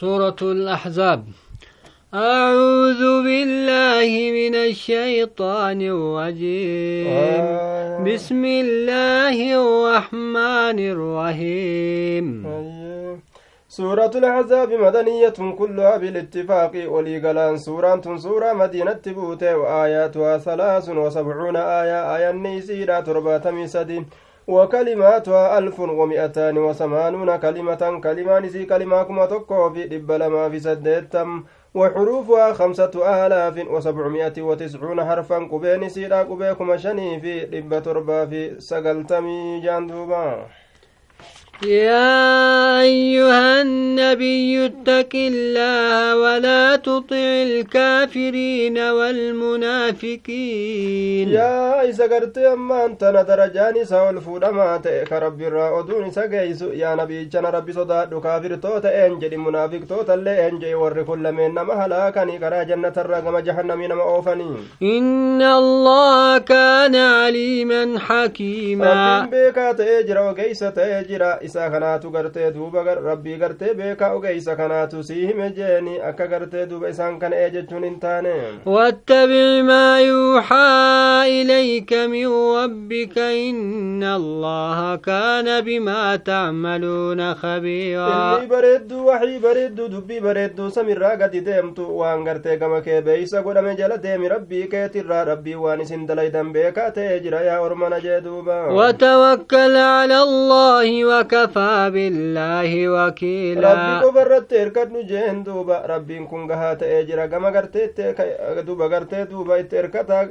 سورة الأحزاب. أعوذ بالله من الشيطان الرجيم. بسم الله الرحمن الرحيم. سورة الأحزاب مدنية كلها بالاتفاق وليقلان سورة سورة مدينة بوتة وآياتها ثلاث وسبعون آية. آية النيسيرة تربة سدين وكلماتها ألف ومئتان وثمانون كلمة كلمة نسي كلمة كما تقو في دب في سدتم وحروفها خمسة آلاف وسبعمائة وتسعون حرفا قبين سيرا قبيكم شني في دب تربة في سقلتمي جاندوبا. يا أيها النبي اتق الله ولا تطع الكافرين والمنافقين. يا إذا قرت أما أنت ندرجان سول فودما تأك ربي را أدون سقيس يا نبي جن ربي صداد كافر توتا أنجل منافق توتا اللي أنجل ور كل من نما هلاكني. كرا جنة الرقم جهنم نما أوفني. إن الله كان عليما حكيما. ربي بيكا تأجر وقيس تأجر isaa kanaatu gartee duuba rabbii gartee beekaa ogeeysa kanaatu sii hime jeeni akka gartee duuba isaan kana ee jechuun hin taane wattabic maa yuuxaa ilayka min rabbika inna allaha kaana bimaa tacmaluuna khabiira inni bareedduu waxii bareedduu dubbii bareedduu samirraa gadi deemtu waan gartee gama kee beeysa godhame jala deemi rabbii keetirraa rabbii waan isin dalaydan beekaa ta'ee jira yaa ormana jee duuba watawakkal cala allahi waka وكفى بالله وكيلا ربي قبرت اركد نجين دوبا ربي كن غها تاجرا كما غرتي دوبا غرتي دوبا اركتا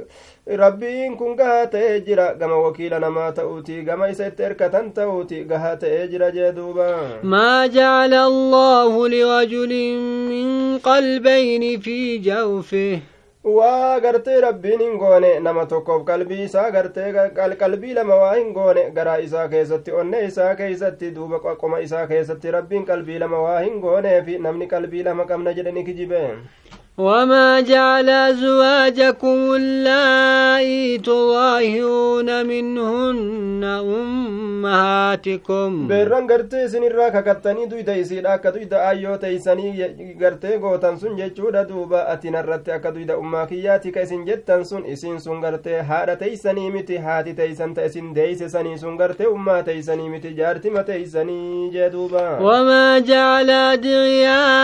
ربي كن غها تاجرا كما وكيلا نما تؤتي كما يسيت اركتن تؤتي غها تاجرا جدوبا ما جعل الله لرجل من قلبين في جوفه waa gartee rabbiin hin goone nama tokkoof qalbii isaa gartee qalbii lama waa hin goone garaa isaa keessatti onne isaa keeysatti duuba qoma isaa keessatti rabbiin qalbii lama waa hin gooneefi namni qalbii lama qabna jedhani kijibe وما جعل أزواجكم اللائي تظاهرون منهن أمهاتكم بيران غرتي سنرا ككتني دويدا يسيدا أكا دويدا آيو تيساني غرتي غوتان سن جيچودا دوبا أتي نرتي أكا دويدا أماكياتي كيسن جتان سن إسين سن غرتي هادا تيساني متي هاتي تيسان تيسن ديس سني سن غرتي أما تيساني متي جارتي ما تيساني جدوبا وما جعل أدعياءكم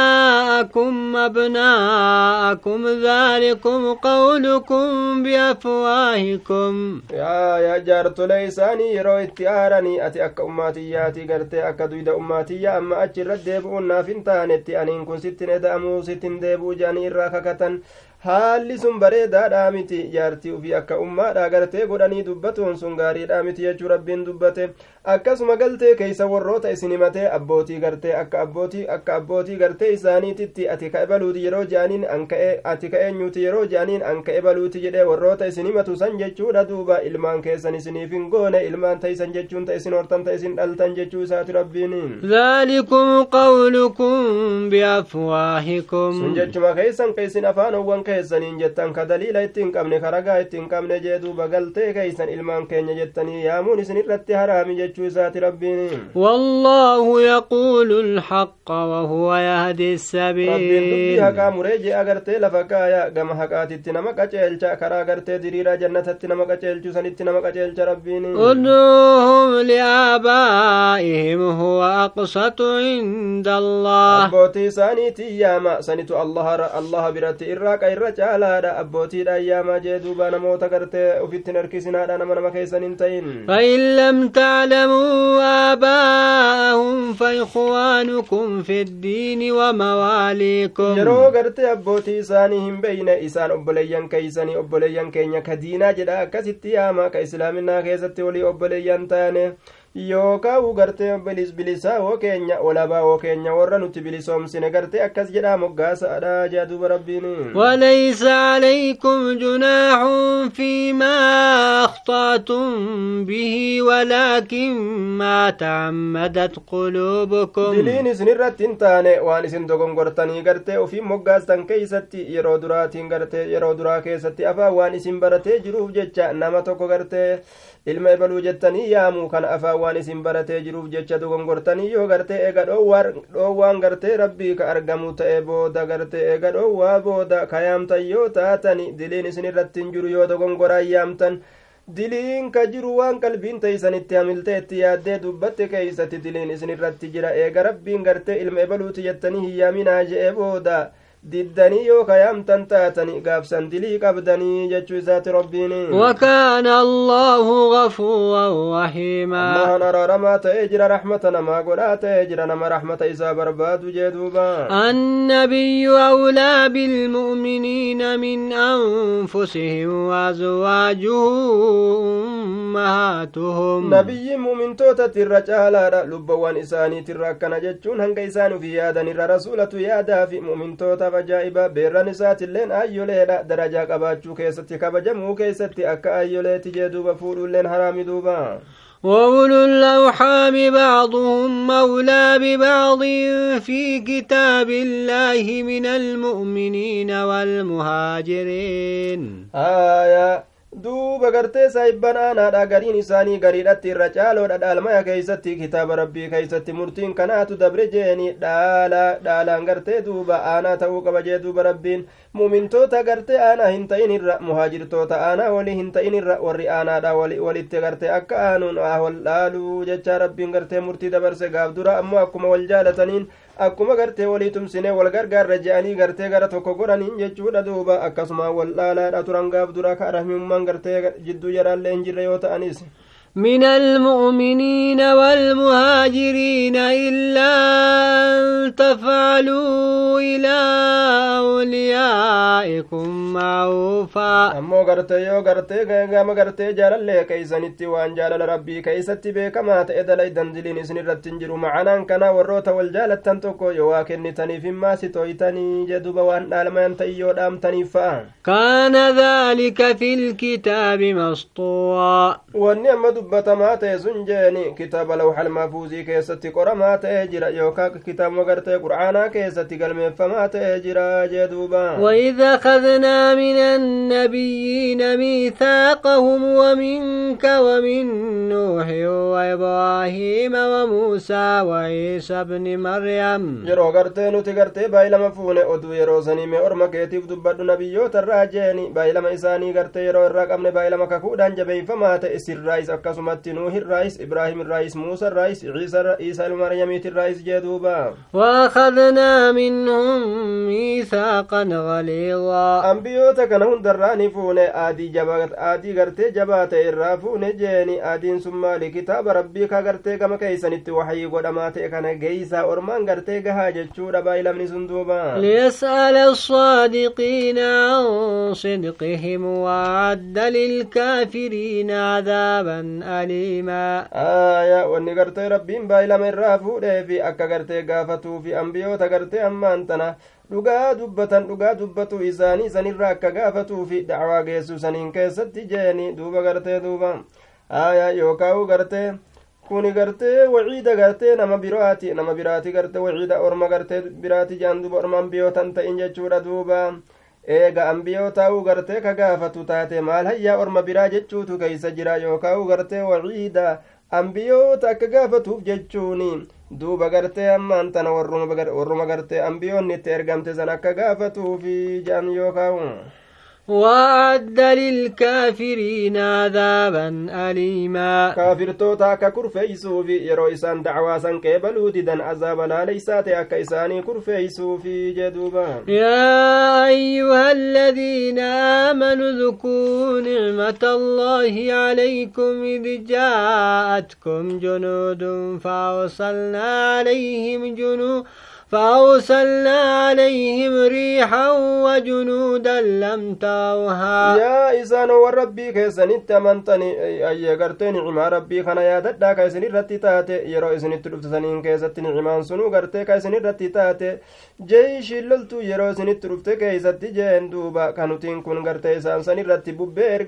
أبناء جاءكم ذلكم قولكم بأفواهكم يا يا جارت ليساني يرو اتيارني أتي أك أماتياتي قرتي أك دويد أماتي أما أجر الديبؤنا فنتانتي أنين كن ستين إدامو ستين ديبو جاني راككة haalli sun bareedaadha miti jaartii ufii akka ummaadha gartee godhanii dubbatuun sun gaariidha miti jechuu rabbiin dubbate akkasuma galtee keeysa warroota isin himatee abbootii gartee akka abbootii akka abbootii gartee isaaniititti ati ka ebaluuti yeroo je'aniin anka'e ati ka eenyuuti yeroo je'aniin anka ebaluuti jedhee warroota isin himatu san jechuudha duuba ilmaan keessan isiniif hin goone ilmaan taysan jechuun ta isin hortan ta isin dhaltan jechuu isaati rabbiin ذلكم قولكم بأفواهكم sun jechuma keeysan ka isin afaanowwan keessaniin jettan ka daliila ittiin qabne ka ragaa ittiin qabne jee duuba galtee keeysan ilmaan keenya jettanii yaamuun isin irratti haraami jechuu isaati rabbiin والله يقول الحق وهو يهدي rabbiin dubbii haqaa muree jee agartee lafa kaaya gama haqaatitti nama qaceelcha karaa agartee diriiraa jannatatti nama qaceelchu sanitti nama qaceelcha rabbiin ادعوهم لآبائهم هو أقسط عند الله abbootii isaaniitii yaama sanitu allaha biratti irraa qa irra caalaadha abbootiidha yaama jee duuba namoota gartee ufittin harkisinaadha nama nama keessan hin ta'in لم تعلموا آباءهم فإخوانكم في الدين ومواليكم yeroo gartee abbootii isaanii hin beeyne isaan obboleeyyan keeysanii obboleeyyan keenya ka diinaa jedha akkasitti yaama ka islaaminaa keessatti walii obboleeyyan taane yookaa u gartee bilis bilisaa woo keenya olabaa woo keenya warra nuti bilisoomsine gartee akkas jedhaa moggaasaadha jea duuba rabbiin وليس عليكم جناح فيما أخطأتم به ولكن ما تعمدت قلوبكم diliin isin irratti hin taane waan isin dogongortanii gartee ufiin moggaastan keeysatti yeroo duraatiin gartee yeroo duraa keessatti afaan waan isin baratee jiruuf jecha nama tokko gartee ilma ebaluu jettanii yaamuu kana afaan waan isin baratee jiruuf jecha dogongortanii yoo gartee eega dhoowwaan gartee rabbii ka argamu ta'e booda gartee eega dhoowwaa booda ka yaamtan yoo taatani diliin isin irratti hin jiru yoo dogongoraan yaamtan diliin ka jiru waan qalbiin teeysanitti hamilteetti yaaddee dubbatte keeysatti diliin isin irratti jira eega rabbiin gartee ilma ebaluuti jettanii hin yaaminaa je'e booda diddanii yoo kayaamtan taatani gaafsan dilii qabdanii jechuu isaati rabbiin وكان الله غفورا رحيما jira raxmata namaa godhaa ta'ee jira nama raxmata isaa barbaadu jee duuba النبي أولى بالمؤمنين من أنفسهم وأزواجه أمهاتهم nabiyyi mumintootatti irra caalaadha lubbawwan isaaniitirra akkana jechuun hanga isaan ufii yaadan irra rasuulatu yaadaa fi mumintootaaf ajaa'iba beerran isaatilleen ayyoleedha darajaa qabaachuu keessatti kabajamuu keessatti akka ayyoleeti jee duuba fuudhuilleen haraami duuba وأولو الأرحام بعضهم مولى ببعض في كتاب الله من المؤمنين والمهاجرين aayaa duuba gartee saahibban aanaadha gariin isaanii gariidhatti irra caaloodha dhaalmaya keeysatti kitaaba rabbii keeysatti murtiin kanaatu dabre jeeni dhaala dhaalaan gartee duuba aanaa ta'uu qaba jee duuba rabbiin mumintoota gartee aanaa hin ta'in irra muhaajirtoota aanaa walii hin ta'in irra warri aanaadha walitti gartee akka aanuun wal dhaaluu jechaa rabbiin gartee murtii dabarse gaaf dura ammoo akkuma wal jaalataniin akkuma gartee walii tumsine wal gargaarra je'anii gartee gara tokko godhaniin jechuudha duuba akkasuma wal dhaalaadha turan gaaf dura ka rahimummaan gartee jidduu jaraallee hin jirre yoo ta'anis من المؤمنين والمهاجرين إلا أن تفعلوا إلى أوليائكم معروفا. أما قرت يو قرت ما قرت جار الله كيسا نتوان جار لربي كيسا تبه كما تأذى لي دندلين سن رتنجر معنا كنا وروت والجال التنتوكو يواكن نتني فيما ستويتني جدوب وان نالما ينتي يودام تنفا كان ذلك في الكتاب مسطوا واني dubbatamaa ta'e sun jeeni kitaaba lawxal mahfuuzii keessatti qoramaa ta'ee jira yookaan kitaabuma gartee qur'aanaa keessatti galmeeffamaa ta'ee jira jee duuba وإذ أخذنا من النبيين ميثاقهم ومنك ومن نوح وإبراهيم وموسى وعيسى ابن مريم yeroo gartee nuti gartee baay'ilama fuune oduu yeroo sanii mee orma keetiif dubbadhu nabiyyoota irraa jeeni baay'ilama isaanii gartee yeroo irraa qabne baay'ilama kakuudhaan jabeeyfamaa ta'e sirraayis akkasumatti nuuhirraayis ibraahimiraayis muusairraayis ciisa ilma maryamiitirraayis jee duuba وأخذنا منهم ميثاقا غليظا ambiyoota kana hundarraa ni fuune aadii gartee jabaa ta'e irraa fuune jeeni aadiin sun maali kitaaba rabbii ka gartee gama keeysanitti waxyii godhamaa ta'e kana geeysaa ormaan gartee gahaa jechuudha baay'ilamni sun duuba ليسأل الصادقين عن صدقهم وأعد للكافرين عذابا aliima. Aya wanni gartee rabbiin baay'ilama irraa fuudheefi akka gartee gaafatuufi ambiyoota gartee ammaan tana dhugaa dubbatan dhugaa dubbatu isaanii sanirraa akka gaafatuufi dacwaa geessu saniin keessatti jeeni duuba gartee duuba. Aya yookaa'u gartee kuni gartee waciida gartee nama biraati. Nama biraati gartee waciida orma gartee biraati jaan duba ormaan biyootan ta'in jechuudha duuba. Eega ambiyootaa'u gartee ka gaafatu taate maal hayyaa orma biraa jechuutu keeysa jira yookaa'u gartee waciida ambiyoota akka gaafatuuf jechuuni duuba gartee ammaan tana warruma gartee ambiyoonni itti ergamte san akka gaafatuufi jedhan yookaa'u وأعد للكافرين عذابا أليما. كافر توتا ككر في يسوفي يرو إسان دعوة كيبلو ددن عذابا لا ليس تأك إساني كر في جدوبا. يا أيها الذين آمنوا ذكوا نعمة الله عليكم إذ جاءتكم جنود فأوصلنا عليهم جنود فأرسلنا عليهم ريحا وجنودا لم تروها. يا إسان وربي كيسن انت من تني أي قرتين عما ربي خنا يا دد كيسن رتي تاتي. يرو إسن تلفتسنين كيستن عما سنو قرتي كيسن رتي تاتي. جيش اللتو يرو إسن تلفت كيست جين دوبا. كانو تين كون قرتي سان سن رتي ببير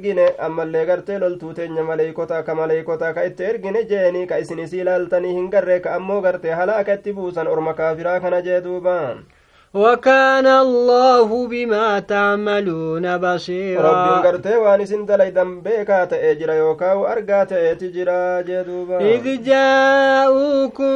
أما اللي قرتي للتو تين مليكوتا كمليكوتا كيتير جيني جيني. كيسن سيلالتني هنقرر كأمو قرتي حلاك اتبوسن أرمكا فراكنا jee duuba وكان الله بما تعملون بصيرا. رب قرتي وان سن دليدن بيكا تأجر يوكاو أرقا تأتجرا جدوبا. إذ جاءوكم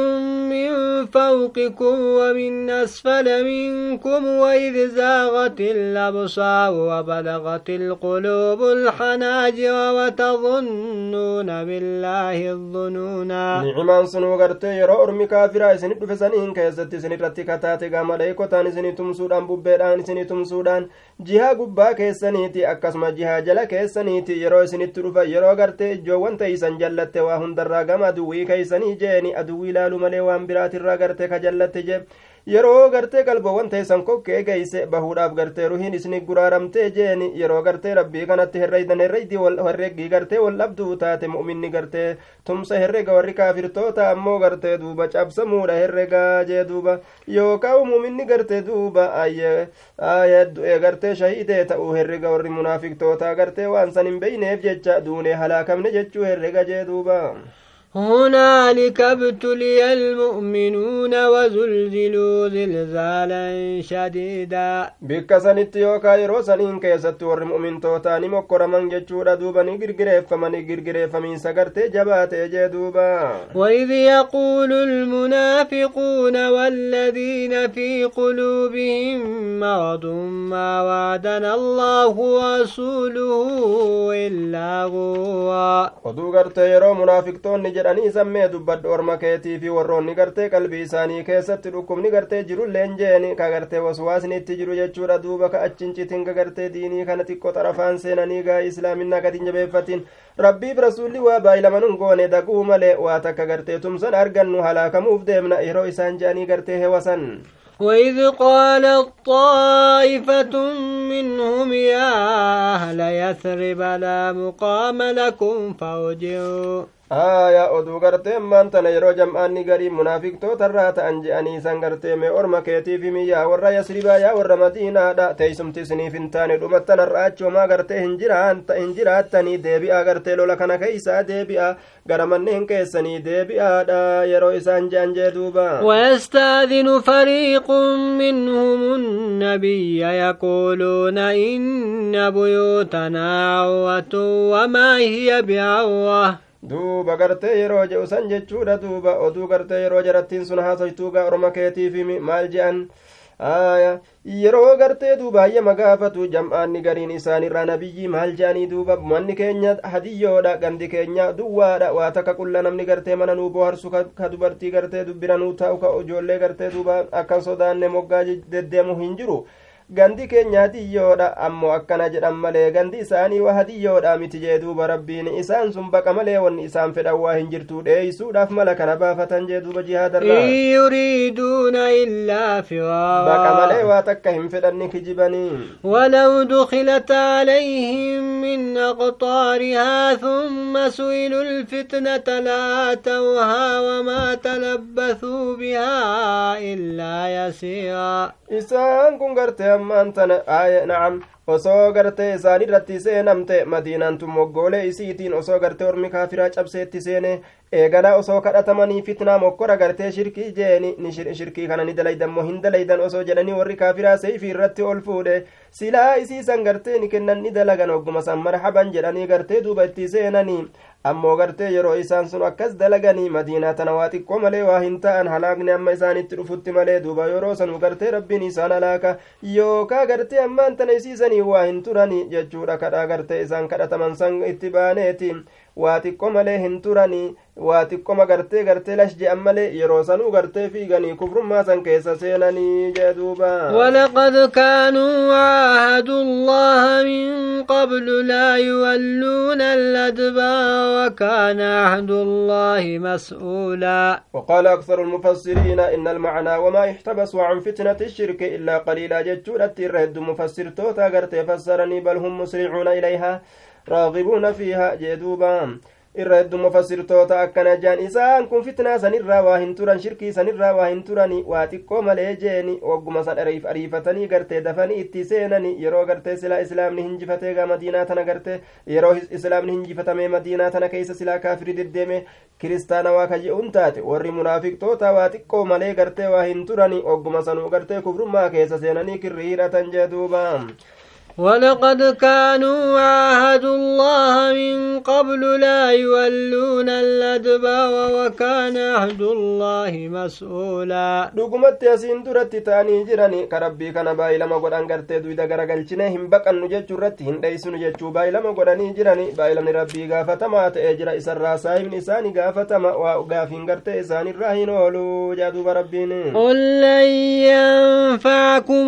من فوقكم ومن أسفل منكم وإذ زاغت الأبصار وبلغت القلوب الحناجر وتظنون بالله الظنونا. نعمان سنو قرتي يرو أرمي كافرا سنت فسنين كيست سنت رتي كتاتي عليكوتان isinii tumsuudhaan bubbeedhaan isinii tumsuudhaan jihaa gubbaa keessaniiti akkasuma jihaa jala keessaniiti yeroo isinitti dhufa yeroo gartee ijoowwan teeysan jallatte waa hundarraa gama aduwwii keeysanii jeeni aduwwii ilaalu malee waan biraatirraa gartee ka jallatte jee yeroo gartee qalboowwan teessan kokkee geeyse bahuudhaaf gartee ruhiin isini guraaramtee jeeni yeroo gartee rabbii kanatti herreydan herreyti herreggii gartee wal dhabduu taate mu'minni gartee tumsa herrega warri kaafirtoota ammoo gartee duuba cabsamuudha herregaa jee duuba yookaan mu'minni gartee duuba ayyee gartee shahidee ta'uu herrega warri munaafiqtoota gartee waan san hin beyneef jecha duunee halaakamne jechuu herrega jee duuba هنالك ابتلي المؤمنون وزلزلوا زلزالا شديدا. بك سنت يوكا يرو سنين كيست ور مؤمن توتاني مكر من جچودا دوبا ني غرغريف فمن غرغريف فمن سغرت جبات جي دوبا وإذ يقول المنافقون والذين في قلوبهم مرض ما وعدنا الله ورسوله إلا غرورا ودو يرو منافقتون jedhanii sammee dubbadhu orma keetii fi warroonni gartee qalbii isaanii keessatti dhukkubni gartee jirulleen jeeni ka gartee waswaasnitti jiru jechuudha duuba ka achincitin ka gartee diinii kana xiqqo xarafaan seenanii gaa islaaminaa gadi jabeeffatin rabbiif rasuulli waa baay'ilamanun goone daguu malee waa takka gartee tumsan argannu halaakamuuf deemna yeroo isaan je'anii gartee hewasan وإذ قالت طائفة منهم يا أهل يثرب لا مقام لكم فارجعوا aayaa oduu gartee ammaan tana yeroo jam'aanni garii munaafiqtootarraa ta'an je'anii isan gartee mee orma keetiif himi yaa warra yasribaa yaa warra madiinaadha teeysumti isiniif hin taane dhumattan har'aachomaa gartee hin jiraattanii deebi'aa gartee lola kana keeysaa deebi'aa gara manneen keessanii deebi'aadha yeroo isaan je'an jee duuba ويستاذن فريق منهم النبي يقولون إن بيوتنا عورة وما هي بعورة duuba gartee yeroo je'u san jechuudha. Duuba oduu gartee yeroo jarattiin sun haasoytuugaa orma keetiifi maal je'an? Yeroo gartee duuba hayyama gaafatu jam'aanni gariin isaanirraa nabiyyi maal je'anii duuba? Manni keenya hadiyyoodha gandi keenya duwwaadha. Waa takka qulla namni gartee mana nuu boharsu ka dubartii gartee dubbira nuu taa'u ka ijoollee gartee duuba akkan sodaanne moggaa deddeemu hin jiru gandi keenya hadiyyoodha ammoo akkana jedhan malee gandi isaanii waa hadiyyoodha miti jee duuba rabbiin isaan sun baqa malee wanni isaan fedhan waa hin jirtu dheeysuudhaaf mala kana baafatan jee duuba jihaadarraa yuriiduuna illaa firaa baqa malee waa takka hin fedhanni kijibanii ولو دخلت عليهم من أقطارها ثم سئلوا الفتنة لآتوها وما تلبثوا بها إلا يسيرا isaan kun gartee ammaan tana aaya na'am osoo gartee isaan irratti seenamte madiinaan tun moggoolee isiitiin osoo gartee ormi kaafiraa cabseetti seene eeganaa osoo kadhatamanii fitnaa mokkora gartee shirkii jeeni ni shirkii kana ni dalaydan moo hin dalaydan osoo jedhanii warri kaafiraa seeyfii irratti ol fuudhe silaa isiisan gartee ni kennan ni dalagan ogguma san marhaban jedhanii gartee duuba itti seenanii ammoo gartee yeroo isaan sun akkas dalaganii madiinaa tana waa xiqqoo malee waa hin ta'an halaakni amma isaanitti dhufutti malee duuba yeroo sanu gartee rabbiin isaan halaaka yookaa gartee ammaan tana isiisanii waa hin turani jechuudha kadhaa gartee isaan kadhataman san itti baaneeti waa xiqqoo malee hin turani waa xiqqoma gartee gartee lash je'an malee yeroo sanuu gartee fiiganii kufrummaa san keessa seenanii jee duuba. ولقد كانوا عاهدوا الله من قبل لا يولون الأدبار وكان عهد الله مسؤولا وقال أكثر المفسرين إن المعنى وما احتبسوا عن فتنة الشرك إلا قليلا جتشورة الرهد مفسر توتا قرت فسرني بل هم مسرعون إليها راغبون فيها جدوبا irra hedduu mufassirtoota akkana jaan isaan kun fitnaa sanirraa waa hin turan shirkii sanirraa waa hin turani waa xiqqoo malee jeeni wagguma san ariifatanii gartee dafanii itti seenani yeroo gartee silaa islaamni hinjifatee gaa madiinaa tana gartee yeroo islaamni hinjifatamee madiinaa tana keessa silaa kaafiri deddeeme kiristaana waa kaje'uun taate warri munaafiqtoota waa xiqqoo malee gartee waa hin turani wagguma sanuu gartee kufrummaa keessa seenanii kirri hidhatan jee duuba ولقد كانوا عاهدوا الله من قبل لا يولون الأدبار وكان عهد الله مسؤولا dhugumatti asiin duratti ta'anii jirani ka rabbii kana baay'ilama godhan gartee duyda garagalchine hin baqannu jechuu irratti hin dheeysinu jechuu baay'ilama godhanii jirani baay'ilamni rabbii gaafatamaa ta'ee jira isarraa saahibni isaanii gaafatama waa gaafiin gartee isaanirraa hin oolu jaaduuba rabbiin قل لن ينفعكم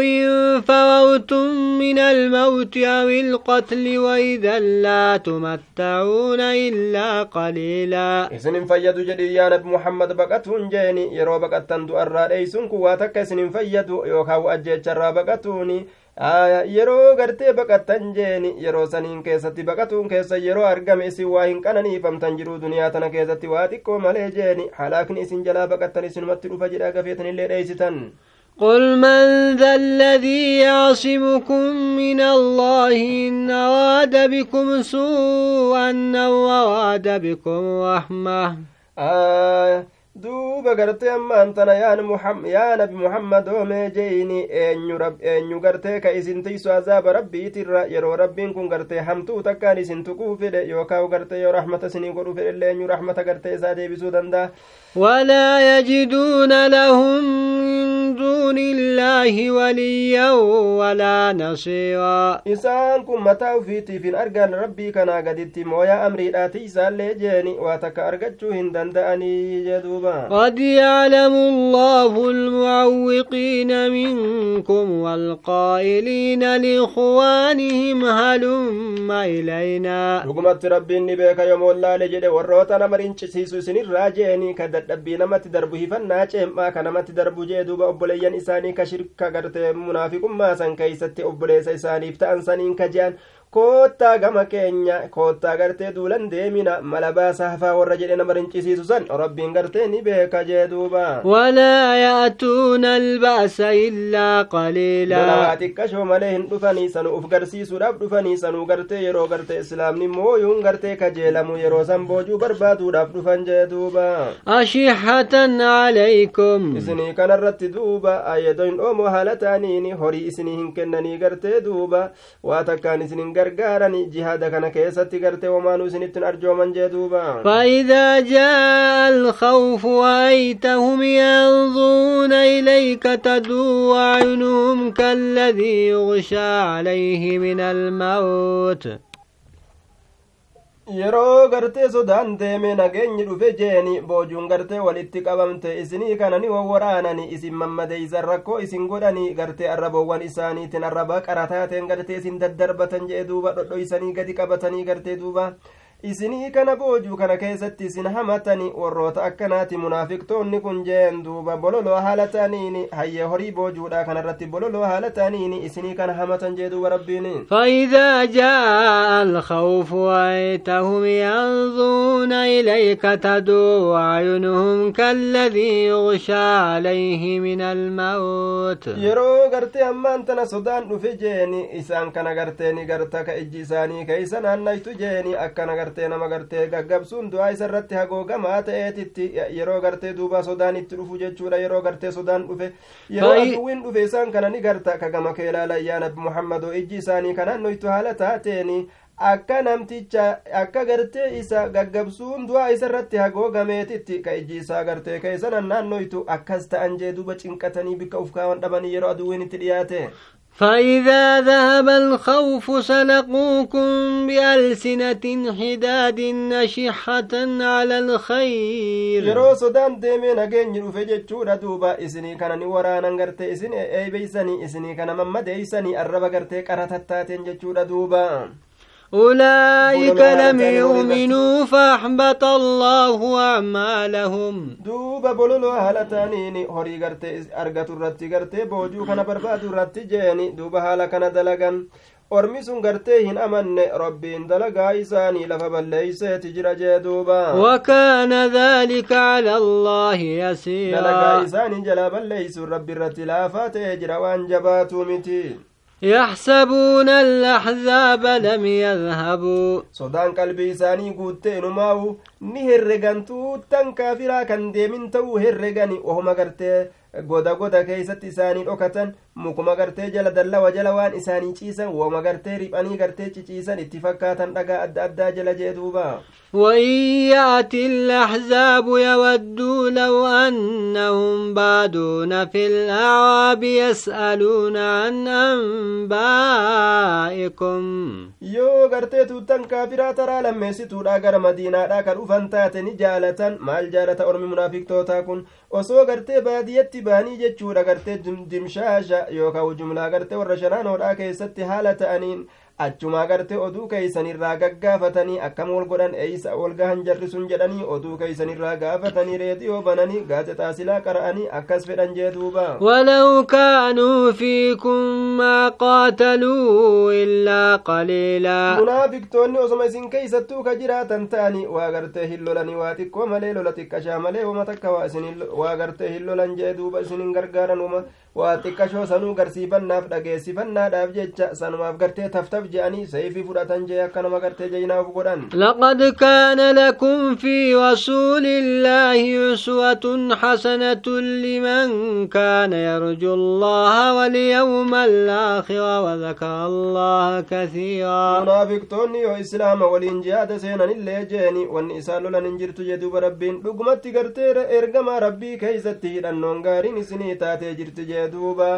إن فروا موتم من الموت أو القتل وإذا لا تمتعون إلا قليلا إسن فيد جدي يا نبي محمد بقتون جيني يرو بقتن دو أرى إيسن كواتك إسن فيد يوكاو أجيتش الرا بقتوني yeroo gartee baqattan jeeni yeroo saniin keessatti baqatuun keessa yeroo argame isin waa hin qananiifamtan jiruu duniyaa tana keessatti waa xiqqoo malee jeeni halaakni isin jalaa baqattan isinumatti dhufa jedha gafeetanillee dheeysitan قل من ذا الذي يعصمكم من الله إن أراد بكم سوءا أو أراد بكم رحمة آه duuba gartee ammaan tana yaa nabi muhammadoo mee jeyni eenyu gartee ka isin tiysu azaaba rabbiitirra yeroo rabbiin kun gartee hamtuu takkaan isin tuquu fedhe yookaa gartee yoo rahmata isinii godhu fedhellee eenyu rahmata gartee isaa deebisuu danda'a ولا يجدون لهم من دون الله وليا ولا نصيرا. إسان كن متى فيتي في أرجان ربي كان قدت مويا أمري آتي إسان لجيني واتك أرجتشو هندن دأني جدوبا. قد يعلم الله المعوقين منكم والقائلين لإخوانهم هلم إلينا. رقمت ربي نبيك يوم الله لجد وروتنا مرنش سيسو راجيني كدر dadhabbii namatti darbu hifannaa ceem'aa ka namatti darbu jee duuba obboleeyyan isaanii ka shirka gartee munaafiqummaa san keeysatti obboleessa isaaniif ta'an saniin ka je'an koottaa gama keenya koottaa gartee duulan deemina mala baasa hafaa warra jedhe nama rincisiisu san rabbiin gartee ni beeka jee duuba walaa ya'tuuna alba'sa illaa qaliilaa xiqqashoo malee hin dhufanii sanuu uf garsiisuudhaaf dhufanii sanuu gartee yeroo gartee islaamni mooyuun gartee kajeelamu yeroo san boojuu barbaaduudhaaf dhufan jee duuba ashihatan calaykum isinii kanarratti duuba ayyadoin dhoomoo haala ta'aniini horii isinii hin kennanii gartee duuba waa takkaan isinin gargaarani jihaada kana keessatti gartee womaanuu isinittin arjooman jee duuba فإذا جاء الخوف رأيتهم ينظرون إليك تدور أعينهم كالذي يغشى عليه من الموت yeroo gartee sodaan deeme nageenyi dhufe jeeni boojuun gartee walitti qabamte isinii kana ni isin mammadeeysan rakkoo isin godhanii gartee arraboowwan isaaniitin arraba qarataateen gartee isin daddarbatan jee duuba dhodhoysanii gadi qabatanii gartee duuba isinii kana boojuu kana keessatti isin hamatani warroota akkanaati munaafiqtoonni kun jeen duuba bololoo haala ta'aniini hayyee horii boojuudha kanarratti bololoo haala ta'aniini isinii kana hamatan jee duuba rabbiin فإذا جاء الخوف رأيتهم ينظرون إليك تدور أعينهم كالذي يغشى عليه من الموت yeroo gartee ammaan tana sodaan dhufe jeeni isaan kana gartee ni garta ka ijji isaanii keeysa naannaytu jeeni akkana gartee nama gartee gaggabsuun du'aa isa irratti hagoogamaa ta'eetitti yeroo gartee duuba sodaan itti dhufu jechuudha. Yeroo gartee sodaan dhufe yeroo aduwwiin dhufe isaan kana ni garta. Ka gama kee ilaalan yaa nabi muhammadoo ijji isaanii ka naannoytu haala taateeni akka namticha akka gartee isa gaggabsuun du'aa isa irratti hagoogameetitti ka ijji isaa gartee keessa naannoytu akkas ta'an jee duuba cinqatanii bikka uf kaawan dhabanii yeroo aduwwiin itti dhiyaate فإذا ذهب الخوف سلقوكم بألسنة حداد نشحة على الخير. يرو سودان ديمي نغين جنو فجي چودا دوبا إسني كان نورا ننغرت إسني أي بيساني إسني كان ممد إسني أربا غرت قراتتا تنجي دوبا أولئك لم يؤمنوا فأحبط الله أعمالهم. دوبا بلولو أهل تانيني هوري غرت أرغت الرتي غرت بوجو خنا برباد الرتي جيني دوب أهل كان دلغن. أرمي سنغرت هن أمن ربي دلغا إساني لفبا ليس تجر دوبا. وكان ذلك على الله يسير دلغا إساني جلابا ليس ربي الرتي لافات جروان جباتو متين يحسبون الأحزاب لم يذهبوا isaanii guutte inumaawu ni herregan tuuttan kaafiraa kan deemin ta'uu herregani ohuma gartee goda goda keeysatti isaanii dhokatan mukuma gartee jala dallawa jala waan isaanii ciisan wooma gartee riphanii gartee ciciisan itti fakkaatan dhagaa adda addaa jala jee duuba وإن يأتي الأحزاب يودوا لو أنهم بادون في الأعراب يسألون عن أنبائكم yoo gartee tuuttan kaafiraa taraa lammeessituudha gara madiinaadha kan dhufan taate ni jaalatan maal jaalata ormi munaafiqtootaa kun Osoo gartee baadiyyatti baanii jechuudha gartee dimshaasha yookaan jumlaa gartee warra shanaanoodhaa keessatti haala ta'aniin achumaa gartee oduu keeysanirraa gaggaafatanii akkam wal godhan eeysa wal gahan jarri sun jedhanii oduu keeysanirraa gaafatanii reediyoo bananii gaazexaa silaa qara'anii akkas fedhan jee duuba ولو كانوا فيكم ما قاتلوا إلا قليلا munaafiqtoonni osoma isin keeysattuu ka jiraatan ta'anii waa gartee hin lolanii waa xiqqoo malee lola xiqqashaa malee wama takka waa gartee hin lolan jee duuba isin hin gargaaran uma waa xiqqashoo sanuu garsiifannaaf dhageessifannaadhaaf jecha sanumaaf gartee taftaf je'anii seeyfii fudhatan jee akka nama gartee jeynaaf godhan كان لكم في رسول الله أسوة حسنة لمن كان يرجو الله واليوم الآخر وذكر الله كثيرا munaafiqtoonni yoo islaama waliin jihaada seenanillee jeeni wanni isaan lolan hin jirtu jeduuba rabbiin dhugumatti gartee ergamaa rabbii keeysatti hidhannoon gaariin isinii taatee jirti jee duuba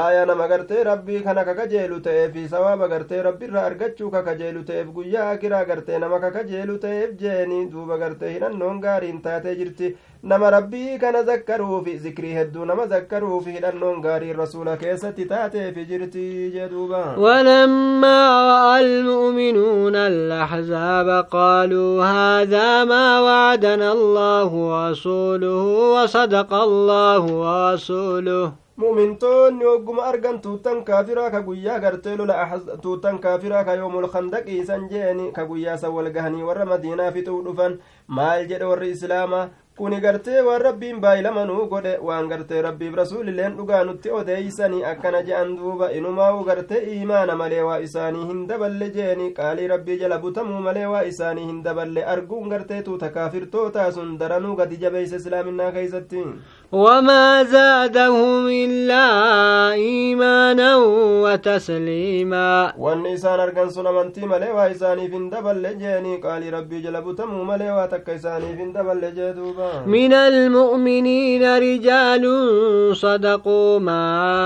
aayaa nama gartee rabbii kana kakajeelu ta'eefi sawaaba gartee rabbiirraa argachuu kakajeelu ta'eef guyyaa akiraa gartee nama kakajeelu ta'eef jeeni duuba gartee hidhannoon gaariin taatee jirti nama rabbii kana zakkaruufi zikrii hedduu nama zakkaruufi hidhannoon gaarii rasuula keessatti taateefi jirti jee duuba ولما رأى المؤمنون الأحزاب قالوا هذا ما وعدنا الله ورسوله وصدق الله ورسوله mumintoonni hogguma argan tuuttan kaafiraa ka guyyaa gartee lola tuuttan kaafiraa ka yoomul kandaqiisan jeeni ka guyyaa san wal gahanii warra madiinaa fixuu dhufan maal jedhe warri islaamaa kuni gartee waan rabbiin baay'ilamanuu godhe waan gartee rabbiif rasuulilleen dhugaa nutti odeeysanii akkana je'an duuba inumaa'u gartee iimaana malee waa isaanii hin daballe jeeni qaalii rabbii jala butamuu malee waa isaanii hin daballe arguun gartee tuuta kaafirtootaa sun daranuu gadi jabeeyse islaaminaa keeysatti وما زادهم إلا إيمانا وتسليما. والنسان أرقن سلمان تيمالي وإساني فين دبل لجاني قال ربي جلب تمو مالي واتك إساني فين دبل لجيدوبا من المؤمنين رجال صدقوا ما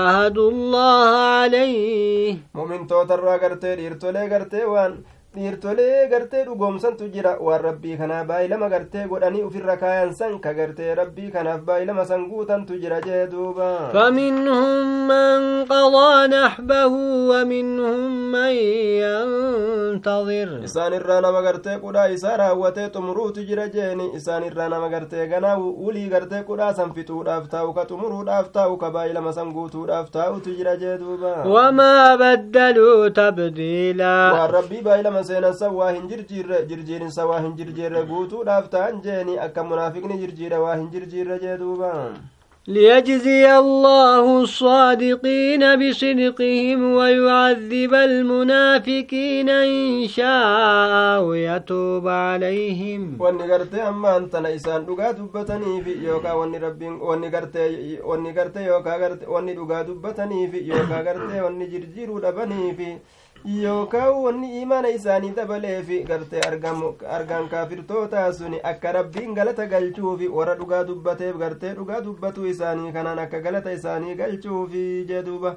عهدوا الله عليه. مؤمن توتر راقرتي ليرتو ليقرتي وان dhiirtolee gartee dhugoomsantu jira waan rabbii kanaa baay'ilama gartee godhanii ufirra kaayan san ka gartee rabbii kanaaf baay'ilama san guutantu jira jee duuba فمنهم من قضى نحبه ومنهم من ينتظر isaan irraa nama gartee qudhaa isaa raawwatee xumuruutu jira jeeni isaan irraa nama gartee ganaa ulii gartee qudhaa san fixuudhaaf taa'u ka xumuruudhaaf taa'u ka baay'ilama san guutuudhaaf taa'utu jira jee duuba وما بدلوا تبديلا waan rabbii baay'ilama seenan san waa hin jirjiirre jirjiirinsa waa hin jirjiirre guutuudhaaf ta'an jeeni akka munaafiqni jirjiire waa hin jirjiirre jee duuba ليجزي الله الصادقين بصدقهم ويعذب المنافقين إن شاء ويتوب عليهم wanni gartee ammaan tana isaan dhugaa dubbataniifi yookaa wanni rabbiin wanni gartee wanni gartee yookaa garte wanni dhugaa dubbataniifi yookaa gartee wanni jirjiiruu dhabaniifi yookaan wanni imaana isaanii dabaleefi gartee argaan kaafirtootaa suni akka rabbiin galata galchuufi warra dhugaa dubbateef gartee dhugaa dubbatuu isaanii kanaan akka galata isaanii galchuufi jedhuuba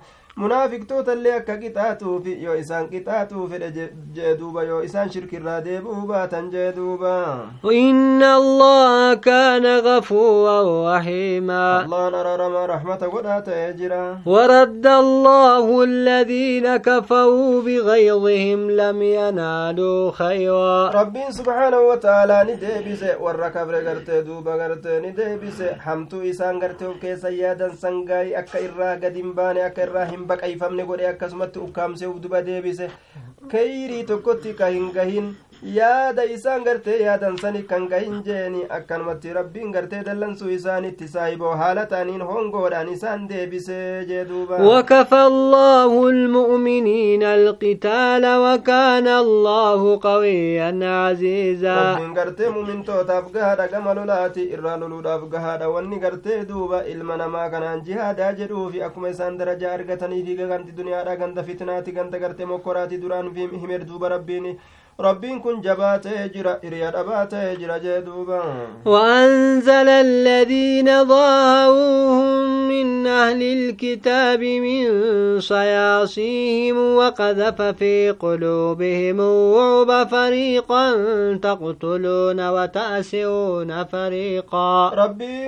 qixaatuufi yoo isaan qixaatuu fedhe jee duuba yoo isaan shirkirraa deebi'uu baatan jee duuba إن الله كان غفورا رحيما allaan araaramaa rahmata godhaa ta'ee jira ورد الله الذين كفروا بغيظهم لم ينالوا خيرا rabbiin subhaanahu wataalaa ni deebise warra kafre gartee duuba gartee ni deebise hamtuu isaan gartee of keessa yaadan sangaa'ii akka irraa gad hin baane akka irraa hin hin baqayfamne godhe akkasumatti ukkaamsee uf duba deebise kayrii tokkotti ka hin gahin yaada isaan gartee yaadan sani kan gahin jeeni akkanumatti rabbiin gartee dallansuu isaanitti saahiboo haala ta'aniin hongoodhaan isaan deebisee jee duuba وكفى الله المؤمنين القتال وكان الله قويا عزيزا rabbiin gartee mumintootaaf gahaadha gama lolaati irraa loluudhaaf gahaadha wanni gartee duuba ilma namaa kanaan jihaadaa jedhuufi akkuma isaan darajaa argataniifi ganti duniyaadha ganda fitnaati ganda gartee mokkoraati duraan himer duuba rabbiin ta'ee jira hiriya dhabaa ta'ee jira jee duuba وأنزل الذين ظاهروهم من أهل الكتاب من صياصيهم وقذف في قلوبهم الرعب فريقا تقتلون وتأسرون فريقا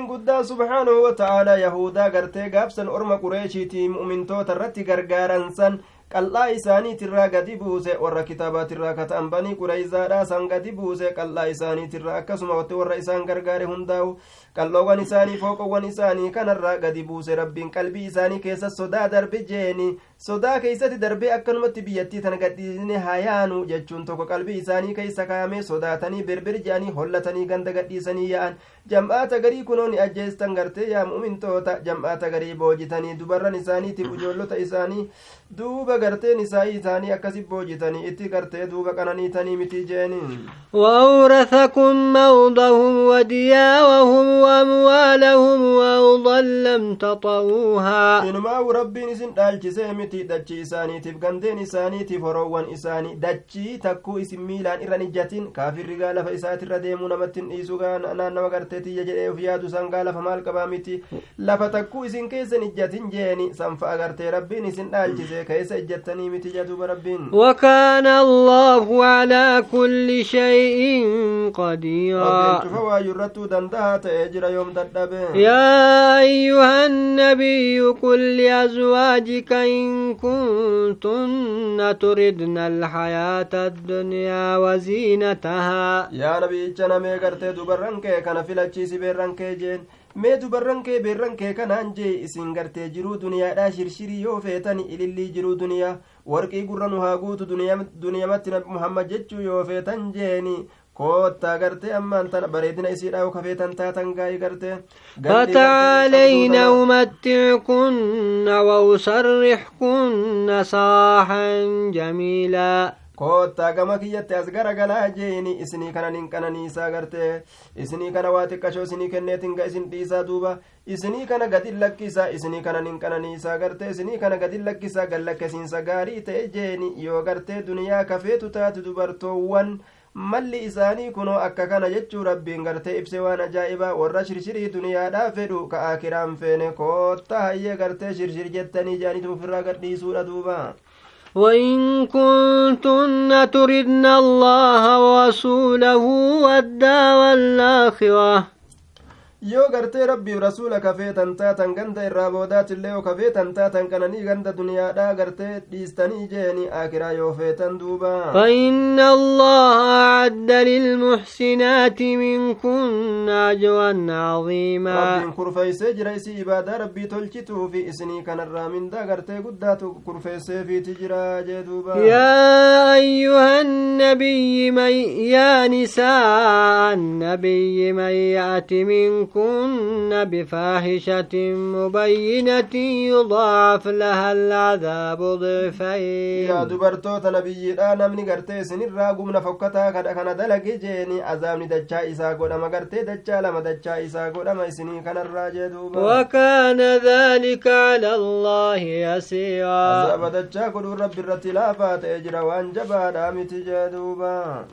guddaa subhaanahu wa ta'aalaa yahudaa gartee gaabsan orma qureeshiitii mu'mintoota irratti gargaaran san qal'aa isaaniitirraa gadi buuse warra kitaabatirraa kata'an banii qureyzaadha san gadi buuse qal'aa isaaniitirraa akkasuma watti warra isaan gargaare hundaa'u qal'oowwan isaanii fooqowwan isaanii kanarraa gadi buuse rabbiin qalbii isaanii keessa sodaa darbe jeeni sodaa keeysatti darbee akkanumatti biyyattii tana gadhiisne hayaanu jechuun tokko qalbii isaanii keessa kaayame sodaatanii birbir je'anii hollatanii ganda gadhiisanii yaa'an jam'aata garii kunoo ni ajjeestan gartee yaa mu'mintoota jam'aata garii boojitanii dubarran isaaniitiif ijoollota isaanii duuba garteen isaanii isaanii akkasi boojitanii itti gartee duuba qananiitanii miti jeeniin وأورثكم موضهم ودياوهم أموالهم وأوضا لم تطوها إنما ربي نسن دال جسيمتي دجي ساني تبقن دين ساني تفروان إساني دجي تكو اسم ميلان إراني جاتين كافر رغالة فإسات الرديم نمتن إيسو غان نانا وغرتتي يجري وفياد سنغالة فمال كبامتي لفتكو اسم كيسن جاتين جيني سنفا غرتي ربي نسن دال جسي كيس جاتني متي جاتو بربين وكان الله على كل شيء قدير فوا يرتو دندهات يا أيها النبي قل لأزواجك إن كنتن تردن الحياة الدنيا وزينتها. يا نبي جنا مي كرت دبران كي كان في لتشي بيران كي جن مي دبران كي بيران كي كان عن جي إسنجرت جرو دنيا لا شرشري يوفيتني اللي جرو دنيا. warqii gurra nu haa guutu duniyamatti nabi muhammad jechuu yoo feetan jeeni. Koottaa gartee ammaan tana bareedina isiidha yoo kafeetan taatan gaa'ii gartee fataalayna umattiikunna wausarrixkunna saahan jamiilaa koottaa gama kiyyatti as garagalaa jeeni isinii kana nin qananiisaa gartee isinii kana waa xiqqashoo isinii kenneetin ga isin dhiisaa duuba isinii kana gadin lakkisaa isinii kana nin qananiisaa gartee isinii kana gadin lakkisaa gallakkisiinsa gaarii ta'e jeeni yoo gartee duniyaa kafeetu taate dubartoowwan malli isaanii kunoo akka kana jechuu rabbiin gartee ibse waan ajaa'ibaa warra shirshirii duniyaadhaa fedhu ka akiraan feene koottaa hayyee gartee shirshir jettanii jaanitu ofirraa gadhiisuudha duuba وإن كنتن تردن الله ورسوله والدار الآخرة. Yoo gartee rabbiif rasuula kafeetan taatan ganda irraa boodaatillee yoo kafeetan taatan qananii ganda duniyaadhaa gartee dhiistanii jeeni akiraa yoo feetan duuba فإن الله أعد للمحسنات منكن أجرا عظيما rabbiin kurfeeysee jira isii ibaadaa rabbii tolchituu fi isinii kanarraa mindaa gartee guddaatu kurfeesseefiiti jira jee duuba يا أيها النبي من يا نساء النبي من يأت كن بفاحشة مبينة يضاعف لها العذاب ضعفين. يا دبرتو تلبي أنا من غرتي سنرا قمنا قد كان دلك جيني. عذاب ندجا ايسا قد ما غرتي دجا لما دجا ايسا قد ما سنين كان الراجع وكان ذلك على الله يسيرا. عذاب دجا قد رب الرتلافات اجرى وانجبا دامت جدوبا